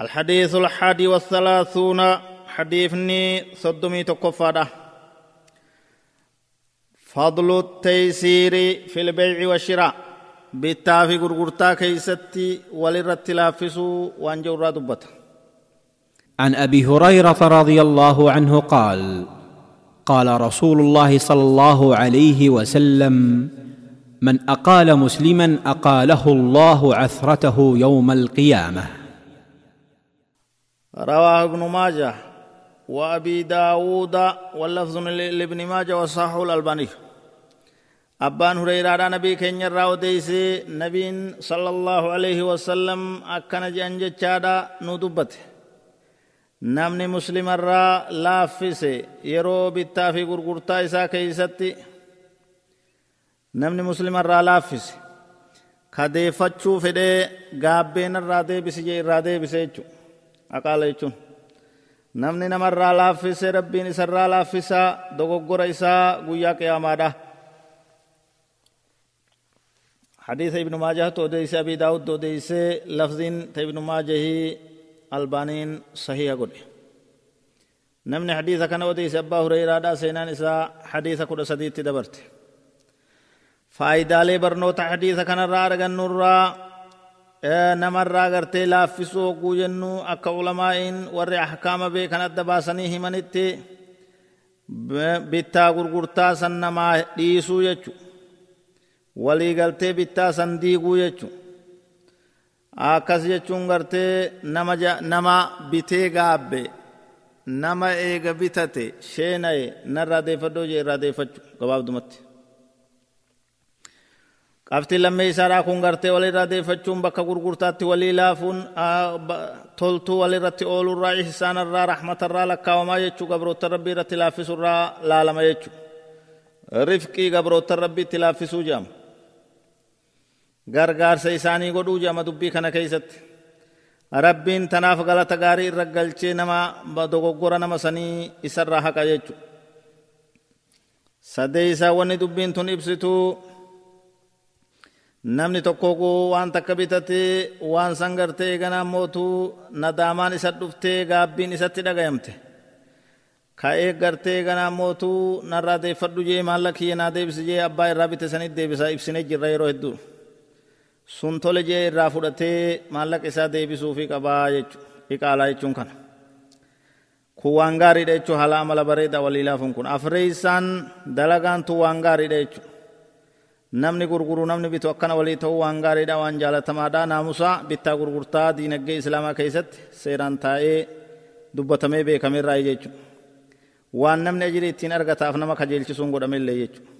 الحديث الحادي والثلاثون حديثني صدمي تكفاده فضل التيسير في البيع والشراء. بالتافي غرغرتا كيستي وللرت لافسو وانجورا دبت عن أبي هريرة رضي الله عنه قال قال رسول الله صلى الله عليه وسلم من أقال مسلما أقاله الله عثرته يوم القيامة. رواه ابن ماجه وابي داود واللفظ لابن ماجه وصححه الالباني abbaan hureyraadha nabii keenya irraa odeeyse nabiin sala allahu alayhi wasalam akkana je'an jechaadha nu dubbate namni muslimarraa laaffise yeroo bittaa fi gurgurtaa isaa keeysatti namni muslimarraa laaffise kadeeffachuu fedhee gaabbeen irraa deebisi jee irraa deebise jechu aqaala jechuun namni namarraa laaffise rabbiin isarraa laaffisaa dogoggora isaa guyyaa qiyaamaadha حديث ابن ماجه توديس أبي داود توديس لفظ ابن ماجه البانين صحيح قد. نمني حديث كان وديس أبا هريرة دا سينان إسا حديث كل سديد دبرت فايدة لي برنوت حديث كان رارغ النورا namarraa gartee laaffisuu hogguu jennu akka ulamaa'iin warri ahkaama beekan adda baasanii himanitti bittaa gurgurtaa san namaa dhiisuu jechu waliigaltee bittaa san diiguu jechu akkas jechuun gartee nama nama bitee gaabbe nama eega bitate sheenaye narraa deeffadhoo jee irraa deeffachu gabaabdumatti qabxii lammee isaadhaa kun gartee walirraa deeffachuun bakka gurgurtaatti walii laafuun toltuu walirratti oolurraa ihsaanarraa rahmatarraa lakkaawamaa jechuu gabroota rabbii irratti laaffisurraa laalama jechuu. Rifqii gabroota rabbiitti laaffisuu jedhama gargaarsa isaanii godhuu jedhama dubbii kana keeysatti rabbiin tanaaf galata gaarii irra galchee nama dogoggora nama sanii isarraa haqa jechu sadeeysaa wanni dubbiin tun ibsituu namni tokko waan takka bitatee waan san gartee eeganaa mootuu nadaamaan isa dhuftee gaabbiin isatti dhagayamte ka'ee gartee eeganaa mootuu narraa deeffadhu jee maalla kiyya naa deebisi jee abbaa irraa bite sanit deebisa ibsinee jirra yeroo hedduu sun tole jee irraa fudhatee maallaqa isaa deebisuufi qabaa jechu iqaalaa jechuun kana kun waan gaariidha jechuu haala amala bareeda walii laafuun kun afreeysaan dalagaan tun waan gaariidha jechuu namni gurguru namni bitu akkana walii ta'uu waan gaariidha waan jaalatamaadha naamusa bittaa gurgurtaa diinagdee islaamaa keessatti seeraan taa'ee dubbatamee beekameerraa jechuudha waan namni ajirii ittiin argataaf nama kajeelchisuun godhamellee jechuudha